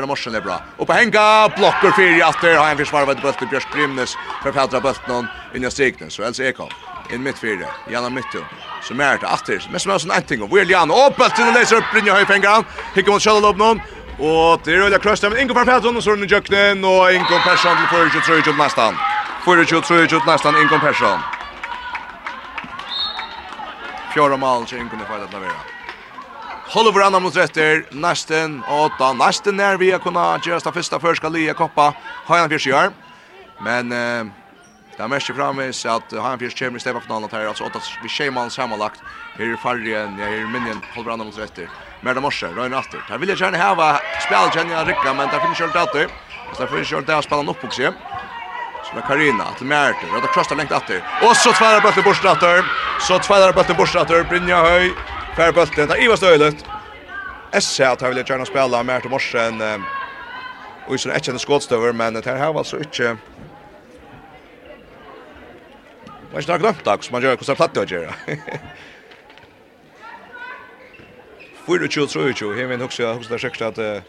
Aaron Morsen är bra. Och på hänga blocker för i åter har han försvarvat bollen till Björn Grimnes för Petra Bultnon in i Stignes Så Elsa Ekholm in mitt fyra. Janna Mytto. Så mer till åter. Men som är sån en ting och William och bollen läser upp Brynja i höjfängan. Hickar mot Shalom någon. Och det är Ulla Kröst med Ingo Persson och så är den Jöknen och Ingo Persson till för ju tror nästan. För ju tror nästan Ingo Persson. Fjärde mål så Ingo det får att leverera. Håller varandra mot rätter. Nästen åtta. Nästen när vi har kunnat göra den första förska lia koppa. Hajan Fjärs gör. Men eh, det är mest framis att Hajan Fjärs kommer i stäva finalen här. Alltså åtta vi tjejman sammanlagt. Här är fargen, ja, här är minnen. Håller varandra mot rätter. Merda Morse, Röjn Atter. Där vill jag gärna häva spel, känner jag rycka, men där finns ju inte alltid. Så där finns ju inte att spela en uppboxie. Så med Karina, till Märte. röda krossar längt Atter. Och så tvärar Bötter Borstratter. Så tvärar Bötter Borstratter, Brynja Höj. Fär bulten, det er Ivar Støylet. Esse att han vill gärna spela mer til morsen. Og ikke ett kända skådstøver, men det här var alltså inte... Det var ikke noe glemt da, hvordan man gjør, platt det er Fyra tjugo, tror jag tjugo, jeg vet også, jeg husker det at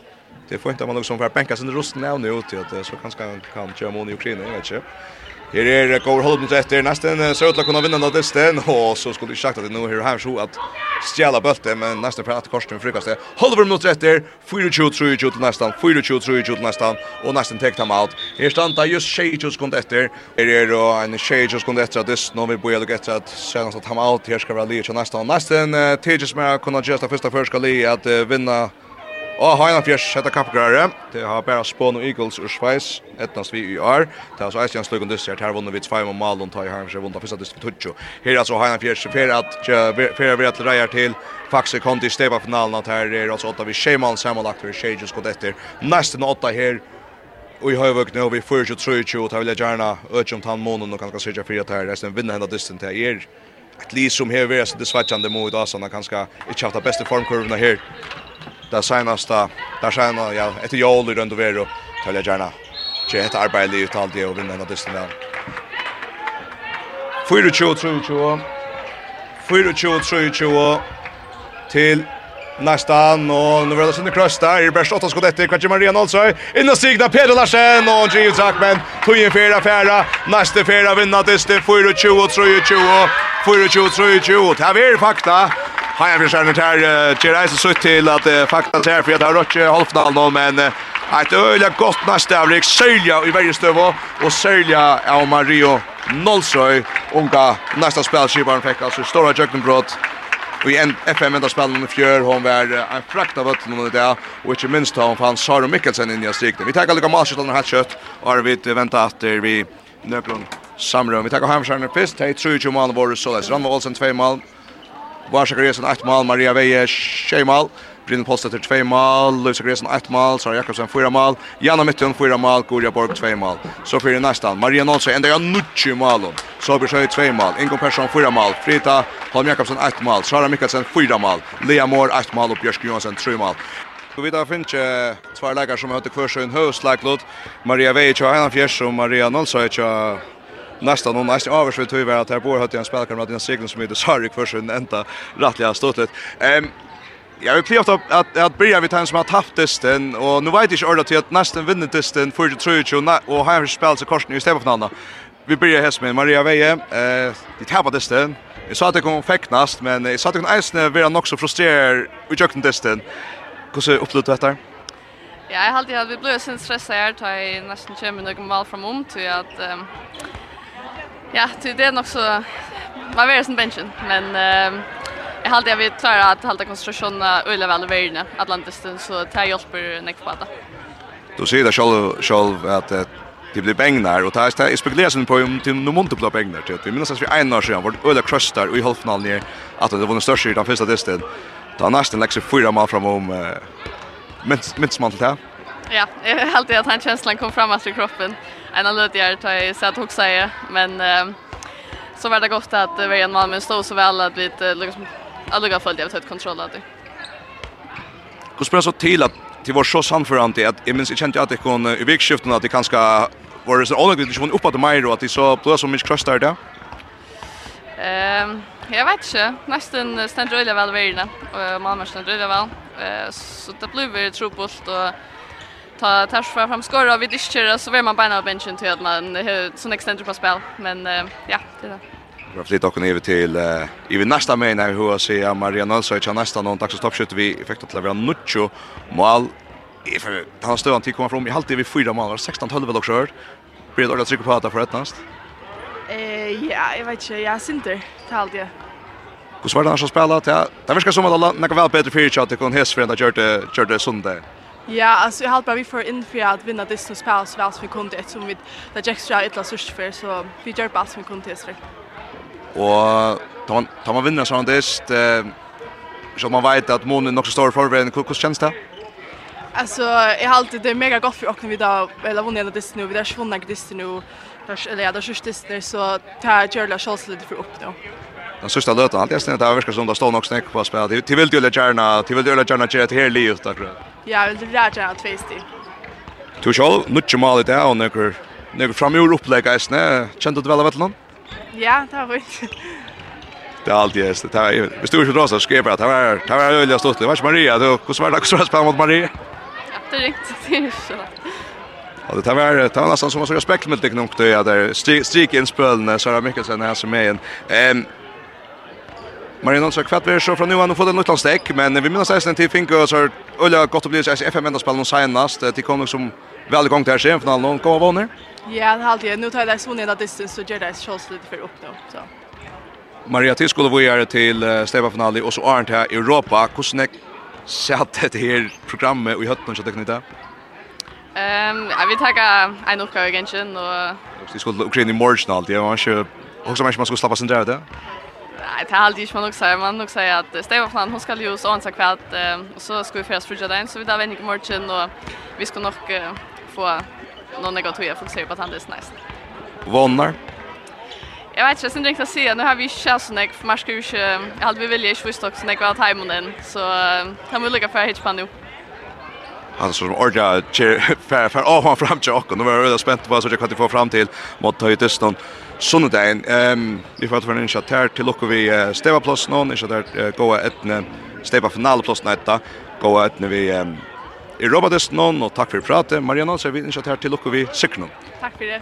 det er fint at man liksom får bänka sin rosten av nu til att så kanske han kan köra mån i Ukraina, jag vet inte. Her er Gård Holmut etter, nesten ser ut til å kunne vinne den av og så skulle du sagt at det nå er her så at stjäla bulten men nästa prat korsen frukast det. Halver minut mot 4-2-3 till nästan 4-2-3 till nästan och nästan täckt han out. Här stannar just Sheijo sekund efter. Är det då en Sheijo sekund efter det nu vi börjar efter att sen så han out här ska vara lite nästan nästan tejas med kunna justa första första li att vinna Og Heina Fjers setter kappgrare. Det har bare Spån og Eagles ur Sveis, etnast vi i år. Det har så eisen sluggen dystert. Her vunner vi 2 og Malon tar i hans vunner fyrsta dystert for 20. Her er altså Heina Fjers fyrir at fyrir vi at reier til Faxe kom i steva finalen at her er altså 8 vi Sheimal samanlagt for Sheijus gått etter. Nesten 8 her Og i høyvøk nå, vi får ikke tro ikke, og da vil jeg gjerne øke om tannmånen og kanskje sikkert for at her resten vinner henne dysten til er. Et liv som her, vi er så dessvertjende mot og kanskje ikke haft den beste formkurvene her det senaste, där sen ja, ett jol i runt och vero, tar jag gärna. Det är ett arbete i det och vinna den dysten där. 4-2-3-2 4-2-3-2 till Nästan, og nå vil det sinne krøst där i best åtta skott efter Kvartje Maria Nålsøy, inn og stigna Peder Larsen, og Giv Tog in fyra fjera, Nästa fjera vinna dyste, 4-2-3-2, 4-2-3-2, det er fakta, Haja vi skärner här till reisen så till att fakta här för att har rört halvfinalen men ett öliga gott nästa avrik Sölja i varje stöv och Sölja av Mario Nolsøy unga nästa spelskiparen fick alltså stora jökenbrott Och i en FM ända spelen i fjör hon var en frakt av ötlen under det och inte minst hon fann Sara Mikkelsen in i strikten. Vi tackar lika matchet av den här kött och vi väntar att vi nöklund samrum. Vi tackar hemskärna fyrst. Hej, tror ju mål var så läs. Ranma Olsen 2 mål. Varsa Gresen 8 mål, Maria Veje 6 mål, Brynn Post etter 2 mål, Løysa Gresen 8 mål, Sara Jakobsen 4 mål, Janna Mytten 4 mål, Gorja Borg 2 mål. Så fyrir nästan, Maria Nålse enda ja 90 mål, Så blir Sjøy 2 mål, Ingo Persson 4 mål, Frita Holm Jakobsen 8 mål, Sara Mikkelsen 4 mål, Lea Moore 8 mål og Bjørsk Johansen 3 mål. Vi vet att finns två lägare som har hört kvar sin högslaglod. Maria Vejic och Hanna Fjärs och Maria Nålsöjc och nästan någon nästan över så tror att här bor hade en spelkamrat i en segling som heter Sark för sin ända rättliga ståtlet. Ehm Jag vill klart upp att att börja vi tar som har tappat testen och nu vet jag inte till att nästan vinner testen för det tror jag och har spelat så korsen i stället för någon Vi börjar här med Maria Veje. Eh, det tappade testen. Jag sa att det kom fäcknast, men jag sa att det kunde ejsne vara nog så frustrerad i jökten testen. Hur ser upplevt detta? Ja, jag har alltid haft vi blev sen stressade här tar jag nästan kommer några mal fram om till att um, Ja, det är nog så man är som benchen, men eh jag hade jag vet klara att hålla koncentrationen öle väl över Atlantis så tar hjälper nästa det. Då ser det själv själv att det blir bängnar och tar jag spekulerar sen på om till någon monte blir bängnar till. Vi minns att vi en år sedan vart öle krustar och i halvfinalen ner att det var den största i den första distan. Då nästan lägger fyra mål framom eh mitt mitt smalt det. Ja, jag har alltid att han känslan kom fram i kroppen en av löd jag tar jag så att också säga men eh, så var det gott att det var en man men stod så väl att vi liksom alla gav jag av ett kontroll av det. Hur spelar så till att till var så samförande att jag minns jag kände att det kom i vikskiften att det kanske var det så ordentligt att uppåt mig då att det så blev så mycket kröstar där. Ehm jag vet inte. Nästan ständer öliga väl värna och Malmö ständer öliga väl. Eh så det blev ju trubbelt och ta tar sig fram skor och vi diskar så vill man bara benchen till att man sån extender på spel men ja det där. Vi flyttar också över till i vi nästa men när hur jag ser Maria Nilsson och nästa någon tack så stoppskytt vi effekt att leverera nucho mål i för han står han till komma fram i halvtid vi fyra mål 16 12 väl också. Blir det att trycka på att för ett näst. Eh ja, jag vet inte, jag synter talt jag. Hur svårt han ska spela? Det verkar som att alla näka väl bättre för att det kan häst för att kört kört söndag. Ja, alltså jag har bara vi för in för att vinna det som så väl som vi kunde ett som vi där extra ett la sust för så vi gör bara som vi kunde det. Och tar tar man vinner sånt det eh så man vet att månen också står för hur hur känns det. Alltså jag har alltid det är mega gott för och vi då eller vunnit det nu vi där svunna Disney nu där eller ja där det Disney så tar jag la chans lite för upp då. Den sista lötan, allt jag ständer, det verkar som det står nog snack på spel. Det vill du gärna, det vill du gärna göra det här livet, där. Ja, jeg vil rære gjerne tve sti. Du sjål, nødtje malet det, og nøkker, nøkker framgjord opplegg eisne. Kjente du vel av vettelen? Ja, det var fint. Det er alltid häst. Det du ikke drar så rosa jeg at det var det var öliga stort. Det var ikke Maria du, hvordan var det hur svär spelar mot Maria? Ja, det är riktigt så. Ja, det var det var nästan som så respekt med dig nog det där strik inspelen så där mycket sen här som är en. Ehm Marino så kvart vi så från nu han får det något stäck men vi minns sen till Finko så Ulla gott att bli så FM ända spel någon senast till kommer som väl igång till sen finalen någon kommer vinner. Ja, det har nu tar det så ner att det så gör det så lite för upp då så. Maria till skulle vi göra till Steva finali och så Arnt här i Europa. Hur snäck satt det här programmet och i hötten så det. Ehm, ja, vi tar en uppgåva igen och Det skulle Ukraina i morgon alltid. Jag var inte också man skulle slappa sen där det. Nej, det har aldrig man också säger man också säger att Stefan hon ska ju så ansa kväll och så ska vi först frysa den så vi där vänner imorgon och vi ska nog få någon negativa fokusera på att han är nice. Vannar? Jag vet inte, jag syns inte att säga. Nu har vi inte så mycket, för man ska ju inte... Jag hade vi vilja inte visst också när jag var tajmonen. Så det har vi lyckat för att hitta på nu alltså som orja för för av han fram till och nu var jag spänt på så jag kan få fram till mot Tyskland sundagen ehm vi får för en chat här till och vi steva plus någon är så där gå ett steva final plus nätta gå ett när vi i Robertson och tack för pratet. Marianne så vi en shot här till och vi Tack för det.